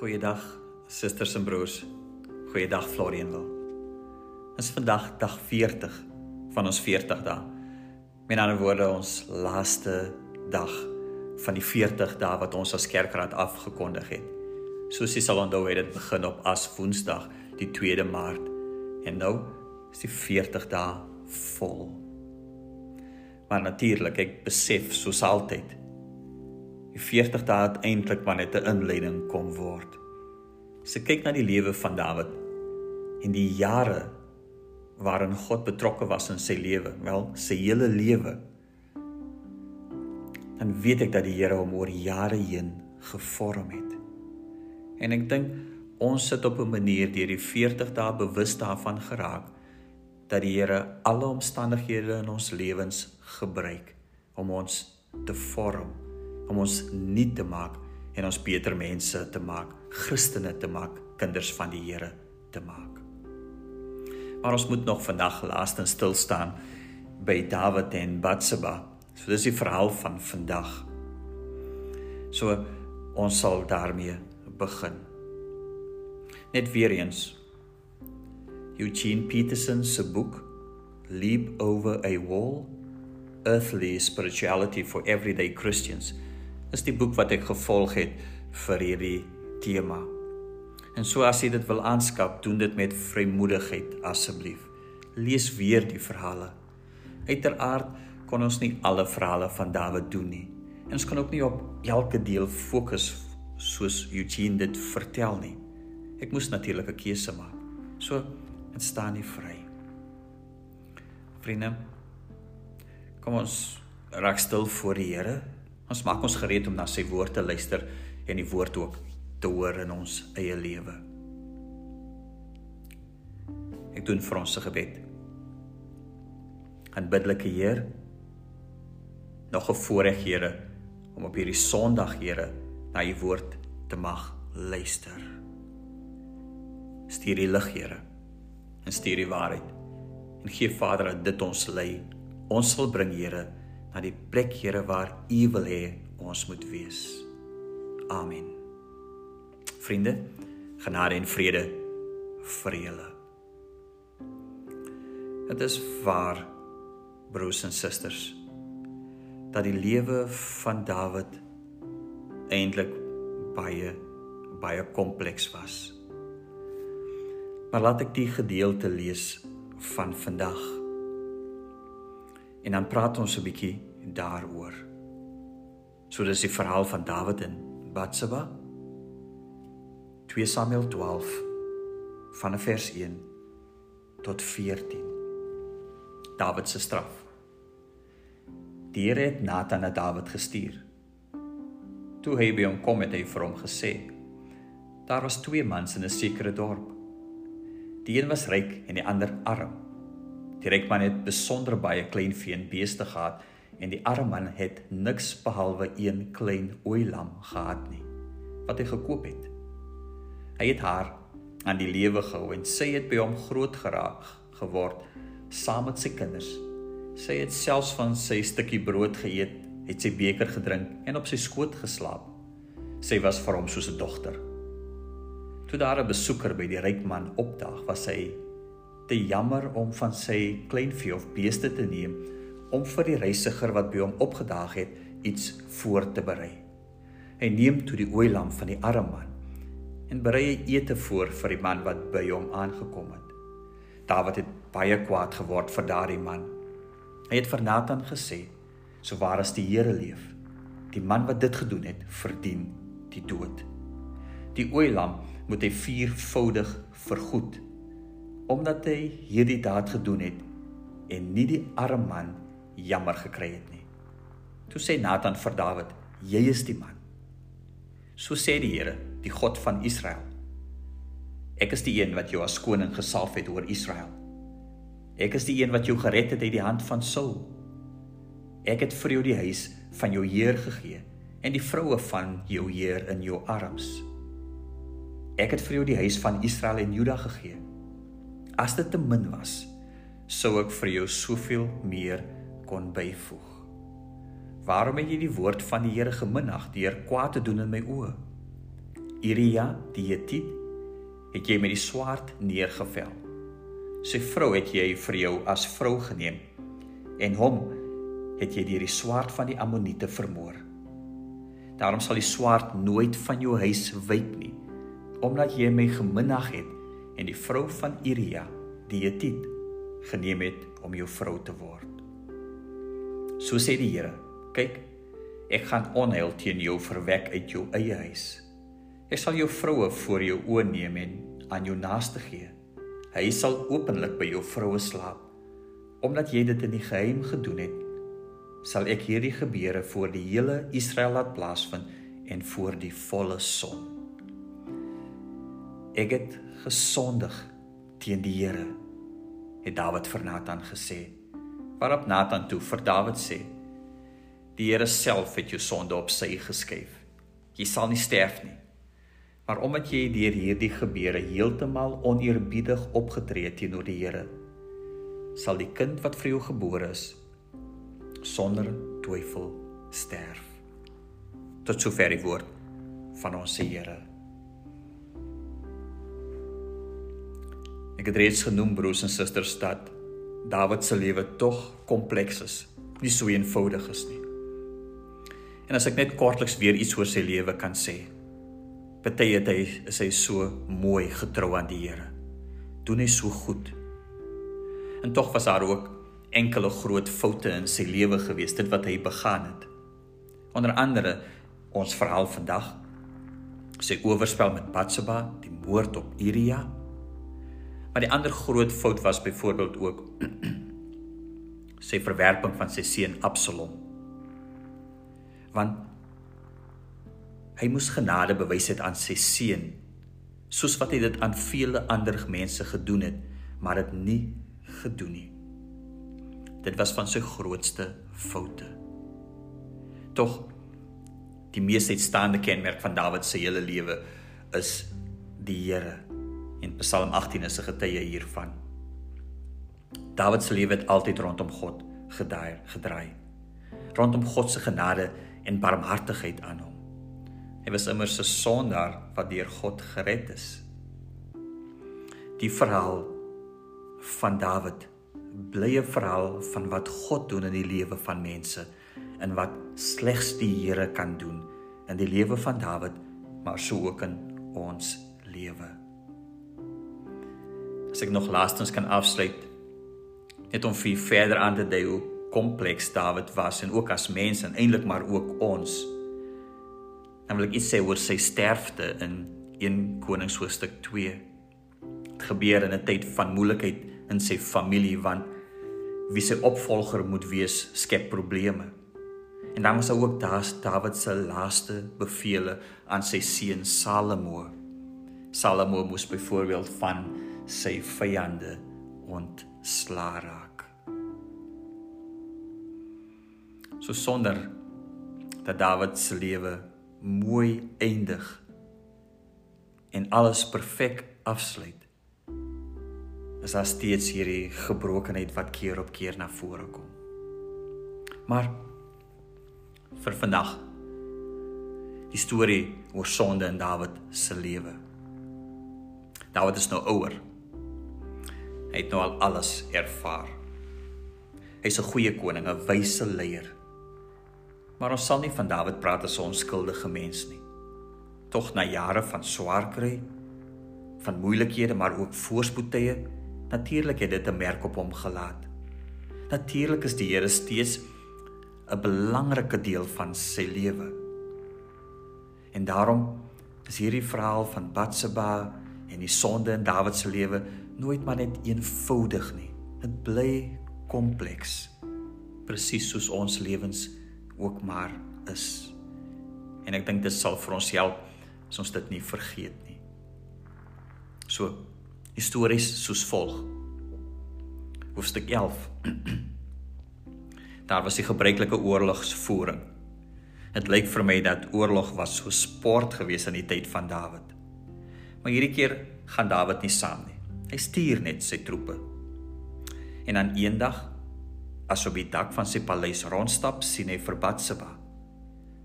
Goeiedag susters en broers. Goeiedag Florianwil. Is vandag dag 40 van ons 40 dae. Met ander woorde ons laaste dag van die 40 dae wat ons as kerkraad afgekondig het. Soos jy sal onthou het dit begin op as Woensdag die 2de Maart en nou is die 40 dae vol. Maar natuurlik, ek besef soos altyd Die 40 dae het eintlik maar net 'n inleiding kom word. Ek kyk na die lewe van Dawid en die jare waarin God betrokke was in sy lewe, wel, sy hele lewe, dan weet ek dat die Here hom oor jare heen gevorm het. En ek dink ons sit op 'n manier deur die 40 dae bewus daarvan geraak dat die Here alle omstandighede in ons lewens gebruik om ons te vorm om ons nuut te maak en ons beter mense te maak, Christene te maak, kinders van die Here te maak. Maar ons moet nog vandag laastens stil staan by Dawid en Batseba. So dis die verhaal van vandag. So ons sal daarmee begin. Net weer eens Eugene Peterson se boek Leap over a Wall Earthly Spirituality for Everyday Christians is die boek wat ek gevolg het vir hierdie tema. En so as jy dit wil aanskaf, doen dit met vrymoedigheid asseblief. Lees weer die verhale. Uiteraard kon ons nie alle verhale van Dawid doen nie. En ons kan ook nie op elke deel fokus soos Eugene dit vertel nie. Ek moes natuurlik 'n keuse maak. So, dit staan nie vry. Vriende, kom ons raak stil voor die Here Ons maak ons gereed om na sy woord te luister en die woord ook te hoor in ons eie lewe. Ek doen vir ons se gebed. Aanbiddelike Heer, nog 'n voorreg Here om op hierdie Sondag Here na u woord te mag luister. Stuur die lig Here en stuur die waarheid en gee Vader dat dit ons lei. Ons wil bring Here na die plek Here waar U wil hê ons moet wees. Amen. Vriende, genade en vrede vir julle. Dit is waar broers en susters dat die lewe van Dawid eintlik baie baie kompleks was. Maar laat ek die gedeelte lees van vandag En dan praat ons 'n bietjie daaroor. So dis die verhaal van Dawid en Batseba. 2 Samuel 12 van vers 1 tot 14. Dawid se straf. Die Here het Nathan na Dawid gestuur. Toe hy by hom kom het hy vir hom gesê: Daar was twee mans in 'n sekere dorp. Die een was ryk en die ander arm. Die ryk man het besonder baie klein vee en beeste gehad en die arme man het niks behalwe een klein ooilam gehad nie wat hy gekoop het. Hy het haar aan die lewe gehou en sy het by hom groot geraak geword saam met sy kinders. Sy het selfs van sy stukkie brood geëet, het sy beker gedrink en op sy skoot geslaap. Sy was vir hom soos 'n dogter. Toe daar 'n besoeker by die ryk man opdaag, was hy te jammer om van sy kleinvee of beeste te neem om vir die reisiger wat by hom opgedaag het iets voor te berei. Hy neem toe die ooilam van die arme man en berei hy ete voor vir die man wat by hom aangekom het. Dawid het baie kwaad geword vir daardie man. Hy het vir Nathan gesê: "So waar as die Here leef, die man wat dit gedoen het, verdien die dood. Die ooilam moet hy viervoudig vergoed." Omdat hy hierdie daad gedoen het en nie die arme man jammer gekry het nie. Toe sê Nathan vir Dawid: "Jy is die man." So sê die Here, die God van Israel: "Ek is die een wat jou as koning gesalf het oor Israel. Ek is die een wat jou gered het uit die hand van Saul. Ek het vir jou die huis van jou heer gegee en die vroue van jou heer in jou arms. Ek het vir jou die huis van Israel en Juda gegee." As dit te min was, sou ek vir jou soveel meer kon byvoeg. Waarom het jy die woord van die Here geminag deur kwaad te doen in my oë? Iria die Hetit het jy met die swaard neergevel. Sy vrou het jy vir jou as vrou geneem en hom het jy deur die swaard van die Ammoniete vermoor. Daarom sal die swaard nooit van jou huis wyk nie, omdat jy my geminag het en die vrou van Iria die Hetit geneem het om jou vrou te word. So sê die Here: Kyk, ek gaan onheil teen jou verwek uit jou eie huis. Ek sal jou vroue voor jou oë neem en aan jou naaste gee. Hy sal openlik by jou vroue slaap. Omdat jy dit in die geheim gedoen het, sal ek hierdie gebeure voor die hele Israel laat plaasvind en voor die volle son. Ek het gesondig teen die Here, het Dawid vir Nathan gesê. Waarop Nathan toe vir Dawid sê: Die Here self het jou sonde op sy geskuif. Jy sal nie sterf nie. Maar omdat jy deur hierdie gebeure heeltemal oneerbiedig opgetree het teenoor die Here, sal die kind wat vir jou gebore is sonder twyfel sterf. Tot sover die woord van ons Here. Ek het reeds genoem broers en susters dat Dawid se lewe tog kompleks is, nie so eenvoudig is nie. En as ek net kortliks weer iets oor sy lewe kan sê, Party het hy is hy so mooi getrou aan die Here. Doen hy so goed. En tog was daar ook enkele groot foute in sy lewe gewees, dit wat hy begaan het. Onder andere ons verhaal vandag sy oorspel met Batseba, die moord op Uria. Maar die ander groot fout was byvoorbeeld ook sy verwerping van sy seun Absalom. Want Hy moes genade bewys het aan sy seun, soos wat hy dit aan vele ander mense gedoen het, maar dit nie gedoen nie. Dit was van sy grootste foute. Tog die mees uitstaande kenmerk van Dawid se hele lewe is die Here. In Psalm 18 is 'n getuie hiervan. Dawid se lewe het altyd rondom God gedraai, gedraai. Rondom God se genade en barmhartigheid aan hom. Hy was immers 'n sondaar wat deur God gered is. Die verhaal van Dawid bly 'n verhaal van wat God doen in die lewe van mense en wat slegs die Here kan doen in die lewe van Dawid, maar so ook in ons lewe. As ek nog laastens kan afsluit net om vir verder aan te dui hoe kompleks Dawid was en ook as mens en eintlik maar ook ons dan wil ek iets sê oor sy sterfte in 1 Konings hoofstuk 2. Dit gebeur in 'n tyd van moeilikheid in sy familie want wie sy opvolger moet wees skep probleme. En dan was daar ook Dawid se laaste bevele aan sy seun Salomo. Salomo moes byvoorbeeld van sy vyande ontsla raak. So sonder dat Dawid se lewe mooi eindig en alles perfek afsluit is daar steeds hierdie gebrokenheid wat keer op keer na vore kom. Maar vir vandag die storie oor sonde in Dawid se lewe. Dawid is nou ouer hy het nou al alles ervaar hy's 'n goeie koning 'n wyse leier Maar ons sal nie van Dawid praat as 'n onskuldige mens nie. Tog na jare van swaar kry, van moeilikhede, maar ook voorspoedtye, natuurlik het dit 'n merk op hom gelaat. Natuurlik is die Here steeds 'n belangrike deel van sy lewe. En daarom is hierdie verhaal van Batseba en die sonde in Dawid se lewe nooit maar net eenvoudig nie. Dit bly kompleks. Presies soos ons lewens ook maar is. En ek dink dit sal vir ons help as ons dit nie vergeet nie. So, histories soos volg. Hoofstuk 11. Daar was die gebruikelike oorlogsvoering. Dit lyk vir my dat oorlog was so sport gewees in die tyd van Dawid. Maar hierdie keer gaan Dawid nie saam nie. Hy stuur net sy troepe. En dan eendag as op die dak van sy paleis rondstap, sien hy vir Batseba,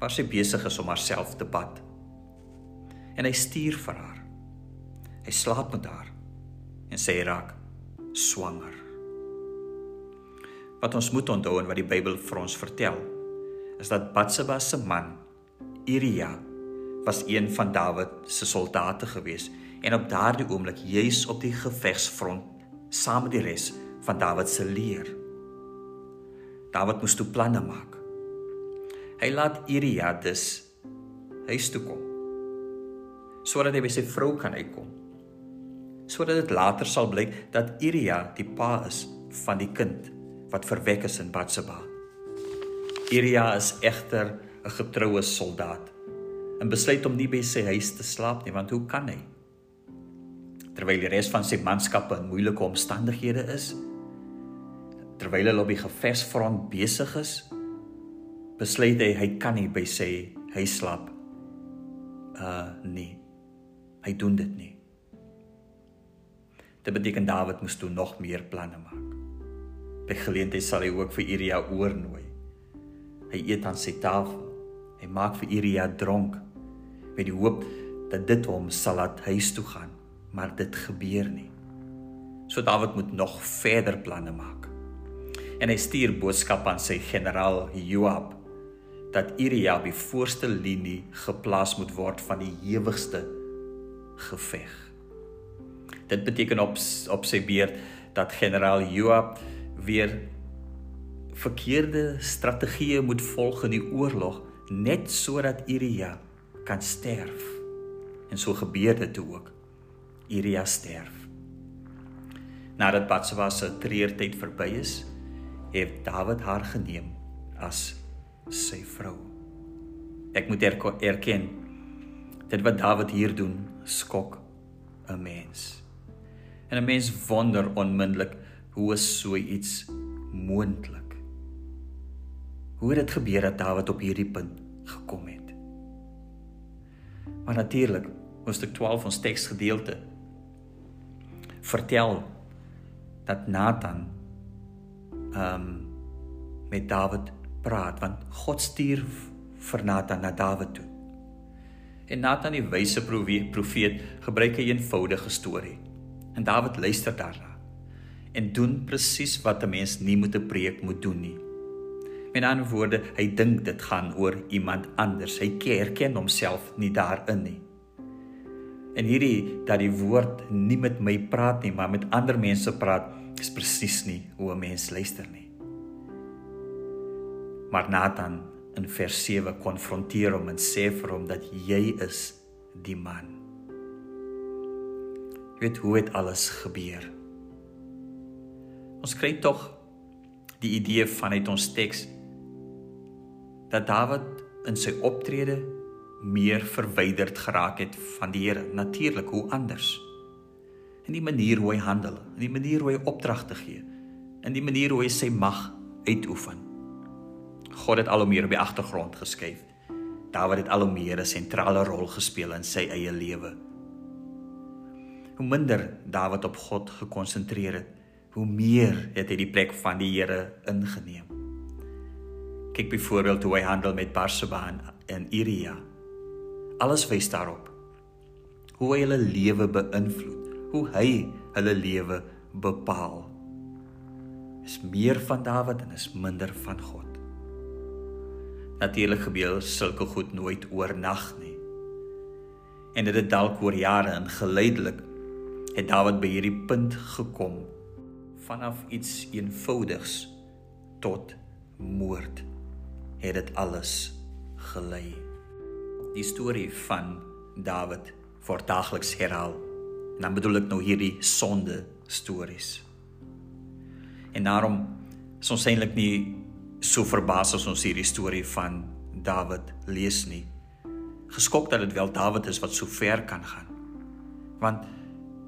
waar sy besig is om haarself te bad. en hy stuur vir haar. Hy slaap met haar en sy raak swanger. Wat ons moet onthou en wat die Bybel vir ons vertel, is dat Batseba se man Uria was een van Dawid se soldate gewees en op daardie oomblik juis op die gevegsfront saam met die res van Dawid se leer. Dawid moes toe planne maak. Hy laat Uria dus huis toe kom sodat hy by sy vrou kan uitkom. Sodat dit later sal blyk dat Uria die pa is van die kind wat verwek is in Batseba. Uria is egter 'n getroue soldaat en besluit om nie by sy huis te slaap nie want hoe kan hy? Terwyl die res van sy manskappe in moeilike omstandighede is, terwyl hulle op die gevesfront besig is, besluit hy hy kan nie by sy huis slaap uh nee. Hy doen dit nie. Dit beteken Dawid moes toe nog meer planne maak. By geleentheid sal hy ook vir Uria oornooi. Hy eet aan sy tafel. Hy maak vir Uria dronk met die hoop dat dit hom sal laat huis toe gaan, maar dit gebeur nie. So Dawid moet nog verder planne maak. En hy stuur boodskap aan sy generaal Joab dat Uria op die voorste linie geplaas moet word van die ewigste geveg. Dit beteken op op sy beurt dat generaal Joab weer verkeerde strategieë moet volg in die oorlog net sodat Uria kan sterf. En so gebeur dit ook. Uria sterf. Nadat Batseba se treurtyd verby is, het Dawid haar geneem as sy vrou. Ek moet erken dit wat Dawid hier doen skok 'n mens. En 'n mens wonder onmiddellik hoe is so iets moontlik? Hoe het dit gebeur dat Dawid op hierdie punt gekom het? Maar natuurlik, hoofstuk 12 ons teksgedeelte vertel dat Nathan ehm um, met Dawid praat want God stuur vir Nathan na Dawid toe. En Nathan die wyse profeet gebruik 'n eenvoudige storie. En Dawid luister daarna en doen presies wat 'n mens nie moet 'n preek moet doen nie. Met ander woorde, hy dink dit gaan oor iemand anders. Hy erken homself nie daarin nie. En hierdie dat die woord nie met my praat nie, maar met ander mense praat, is presies nie hoe 'n mens luister nie. Maar Nathan in vers 7 konfronteer hom en sê vir hom dat jy is die man. Jy weet hoe dit alles gebeur. Ons kry tog die idee vanuit ons teks dat Dawid in sy optrede meer verwyderd geraak het van die Here. Natuurlik, hoe anders? In die manier hoe hy handel, in die manier hoe hy opdragte gee, in die manier hoe hy sy mag uitoefen. God het al hoe meer op die agtergrond geskuif. Dawid het al hoe meer 'n sentrale rol gespeel in sy eie lewe. Hoe minder Dawid op God gekonsentreer het, hoe meer het hy die plek van die Here ingeneem. Kyk byvoorbeeld hoe hy handel met Barseba en Uria. Alles wys daarop hoe hy hulle lewe beïnvloed, hoe hy hulle lewe bepaal. Is meer van Dawid en is minder van God. Natuurlik gebeur sulke goed nooit oornag nie. En dit het dalk oor jare en geleidelik het Dawid by hierdie punt gekom vanaf iets eenvoudigs tot moord het dit alles gelei. Die storie van Dawid word daagliks herhaal. En dan bedoel ek nou hierdie sonde stories. En daarom is ons eintlik nie so verbaas as ons hierdie storie van Dawid lees nie. Geskok dat dit wel Dawid is wat so ver kan gaan. Want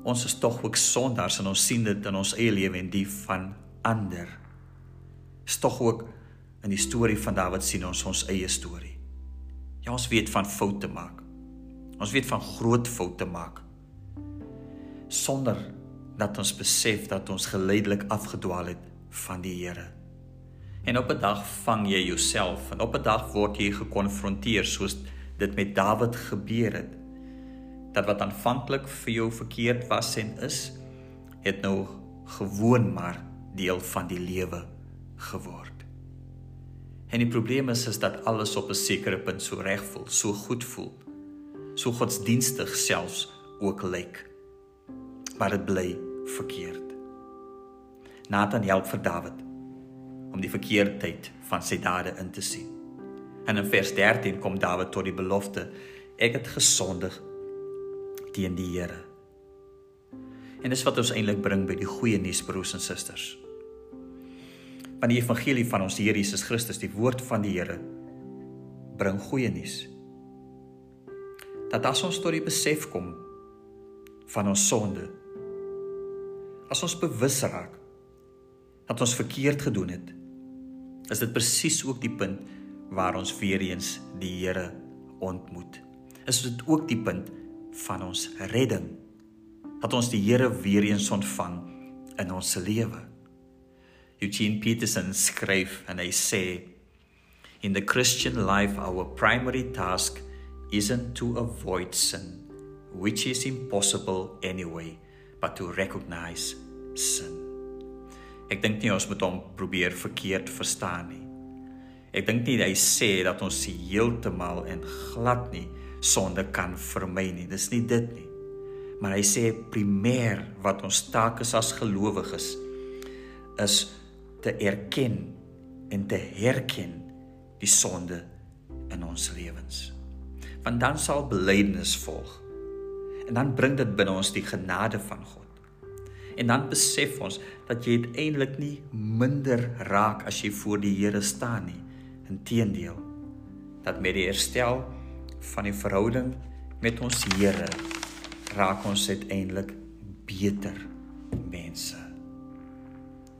ons is tog ook sondaars en ons sien dit in ons eie lewe en die van ander. Is tog ook in die storie van Dawid sien ons ons eie storie. Ja, ons weet van foute maak. Ons weet van groot foute maak. Sonder dat ons besef dat ons geleidelik afgedwaal het van die Here. En op 'n dag vang jy jouself en op 'n dag word jy gekonfronteer soos dit met Dawid gebeur het. dat wat aanvanklik vir jou verkeerd was en is, het nou gewoon maar deel van die lewe geword. En die probleem is is dat alles op 'n sekere punt so reg voel, so goed voel, so godsdienstig selfs ook lyk. Maar dit bly verkeerd. Nathan help vir Dawid om die verkeerdheid van sy dade in te sien. En in vers 13 kom Dawid tot die belofte: Ek het gesondig teen die Here. En dis wat ons eintlik bring by die goeie nuus broers en susters. Van die evangelie van ons Here Jesus Christus, die woord van die Here bring goeie nuus. Dat as ons tot die besef kom van ons sonde, as ons bewus raak dat ons verkeerd gedoen het, is dit presies ook die punt waar ons weer eens die Here ontmoet. Is dit ook die punt van ons redding dat ons die Here weer eens ontvang in ons lewe. Eugene Peterson skryf en hy sê in the Christian life our primary task isn't to avoid sin which is impossible anyway but to recognize sin. Ek dink nie ons moet hom probeer verkeerd verstaan nie. Ek dink nie hy sê dat ons heeltemal en glad nie sonde kan vermy nie. Dis nie dit nie. Maar hy sê primêr wat ons taak is as gelowiges is te erken en te herken die sonde in ons lewens. Want dan sal belydenis volg. En dan bring dit binne ons die genade van God. En dan besef ons dat jy uiteindelik nie minder raak as jy voor die Here staan nie. Inteendeel, dat met die herstel van die verhouding met ons Here raak ons uiteindelik beter mense.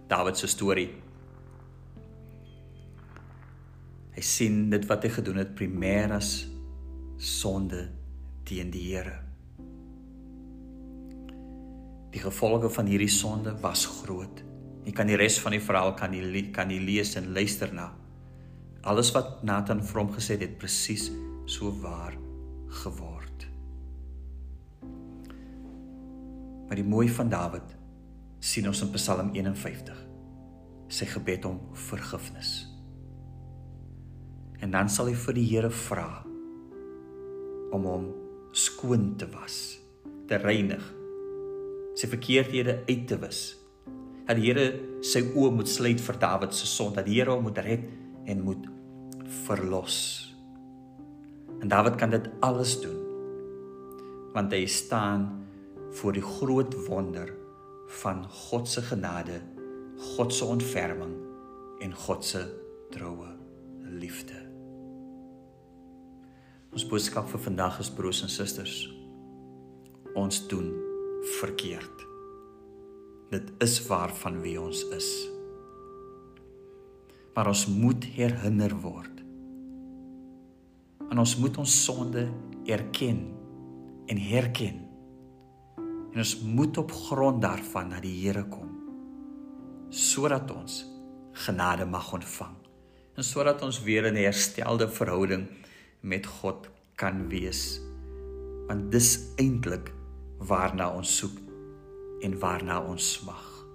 Dawid se storie. Hy sien dit wat hy gedoen het primêr as sonde teen die Here. Die gevolge van hierdie sonde was groot. Jy kan die res van die verhaal kan jy kan jy lees en luister na. Alles wat Nathan hom gesê het, het presies so waar geword. Maar die mooi van Dawid sien ons in Psalm 51. Sy gebed om vergifnis. En dan sal hy vir die Here vra om hom skoon te was, te reinig sy verkeerdhede uit te wis. Dat die Here sy oë moet sluit vir Dawid se sonde, dat die Here hom moet red en moet verlos. En Dawid kan dit alles doen want hy staan voor die groot wonder van God se genade, God se ontferming en God se troue liefde. Ons boodskap vir vandag is broers en susters. Ons doen verkeerd. Dit is waarvan wie ons is. Maar ons moet herinner word. En ons moet ons sonde erken en herken. En ons moet op grond daarvan na die Here kom sodat ons genade mag ontvang en sodat ons weer in 'n herstelde verhouding met God kan wees. Want dis eintlik waarna ons soek en waarna ons smag.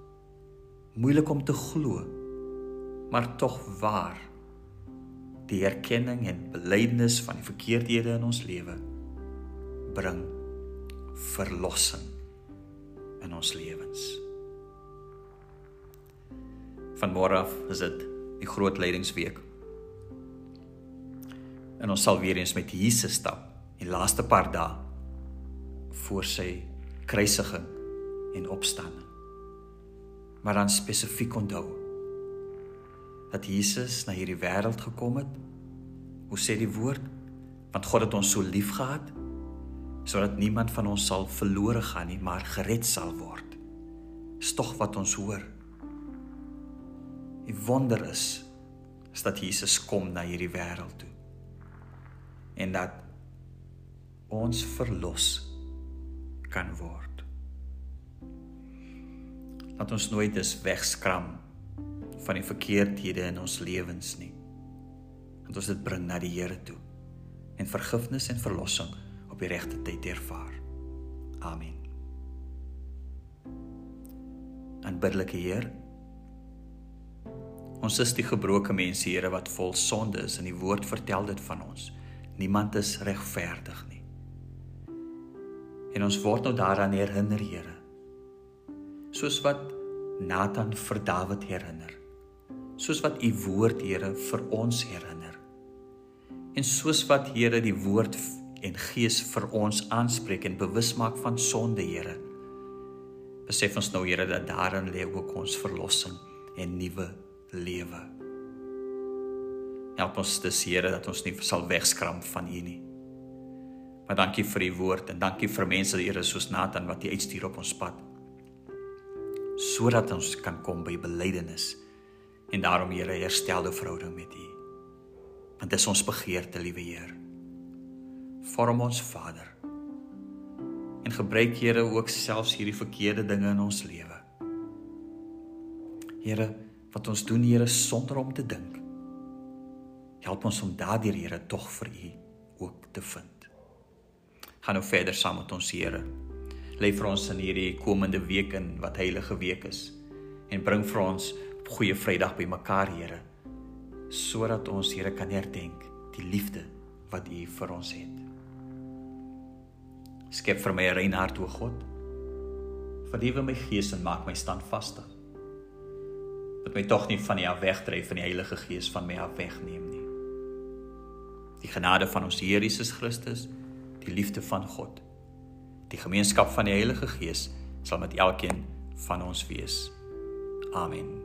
Moeilik om te glo, maar tog waar. Die erkenning en belydenis van die verkeerdhede in ons lewe bring verlossing in ons lewens. Van môre af is dit die groot leidingsweek. En ons sal weer eens met Jesus stap die laaste paar dae voor sy kruisiging en opstanding. Maar dan spesifiek onthou dat Jesus na hierdie wêreld gekom het. Hoe sê die woord? Want God het ons so liefgehad sodat niemand van ons sal verlore gaan nie, maar gered sal word. Dis tog wat ons hoor. Die wonder is is dat Jesus kom na hierdie wêreld toe. En dat ons verlos kan word. Laat ons nooit dus wegskram van die verkeerdhede in ons lewens nie. Dat ons dit bring na die Here toe en vergifnis en verlossing op die regte tyd ervaar. Amen. En biddelike Heer, ons is die gebroke mense, Here, wat vol sonde is en die woord vertel dit van ons. Niemand is regverdig nie. En ons word nou daaraan herinner, Here. Soos wat Nathan vir Dawid herinner. Soos wat u woord, Here, vir ons herinner. En soos wat Here die woord en Gees vir ons aanspreek en bewus maak van sonde, Here. Besef ons nou, Here, dat daarin lê ook ons verlossing en nuwe lewe. Help ons dis Here dat ons nie sal wegskram van U nie. Maar dankie vir U woord en dankie vir mense Here soos Nathan wat U uitstuur op ons pad. Sodat ons kan kom by belydenis en daarom Here herstelde verhouding met U. Want dis ons begeerte, liewe Heer. Vorm ons Vader. En gebruik Here ook selfs hierdie verkeerde dinge in ons lewe. Here, wat ons doen Here sonder om te dink. Help ons om daardie Here tog vir U ook te vind. Gaan nou verder saam met ons Here. Lê vir ons in hierdie komende week in wat heilige week is en bring vir ons goeie Vrydag by mekaar Here sodat ons Here kan herdenk die liefde wat U vir ons het. Skep vir my 'n rein hart o God. Vernuwe my gees en maak my standvastig wat my tog nie van U af wegdryf van die Heilige Gees van my af wegneem nie. Die genade van ons Here Jesus Christus, die liefde van God, die gemeenskap van die Heilige Gees sal met elkeen van ons wees. Amen.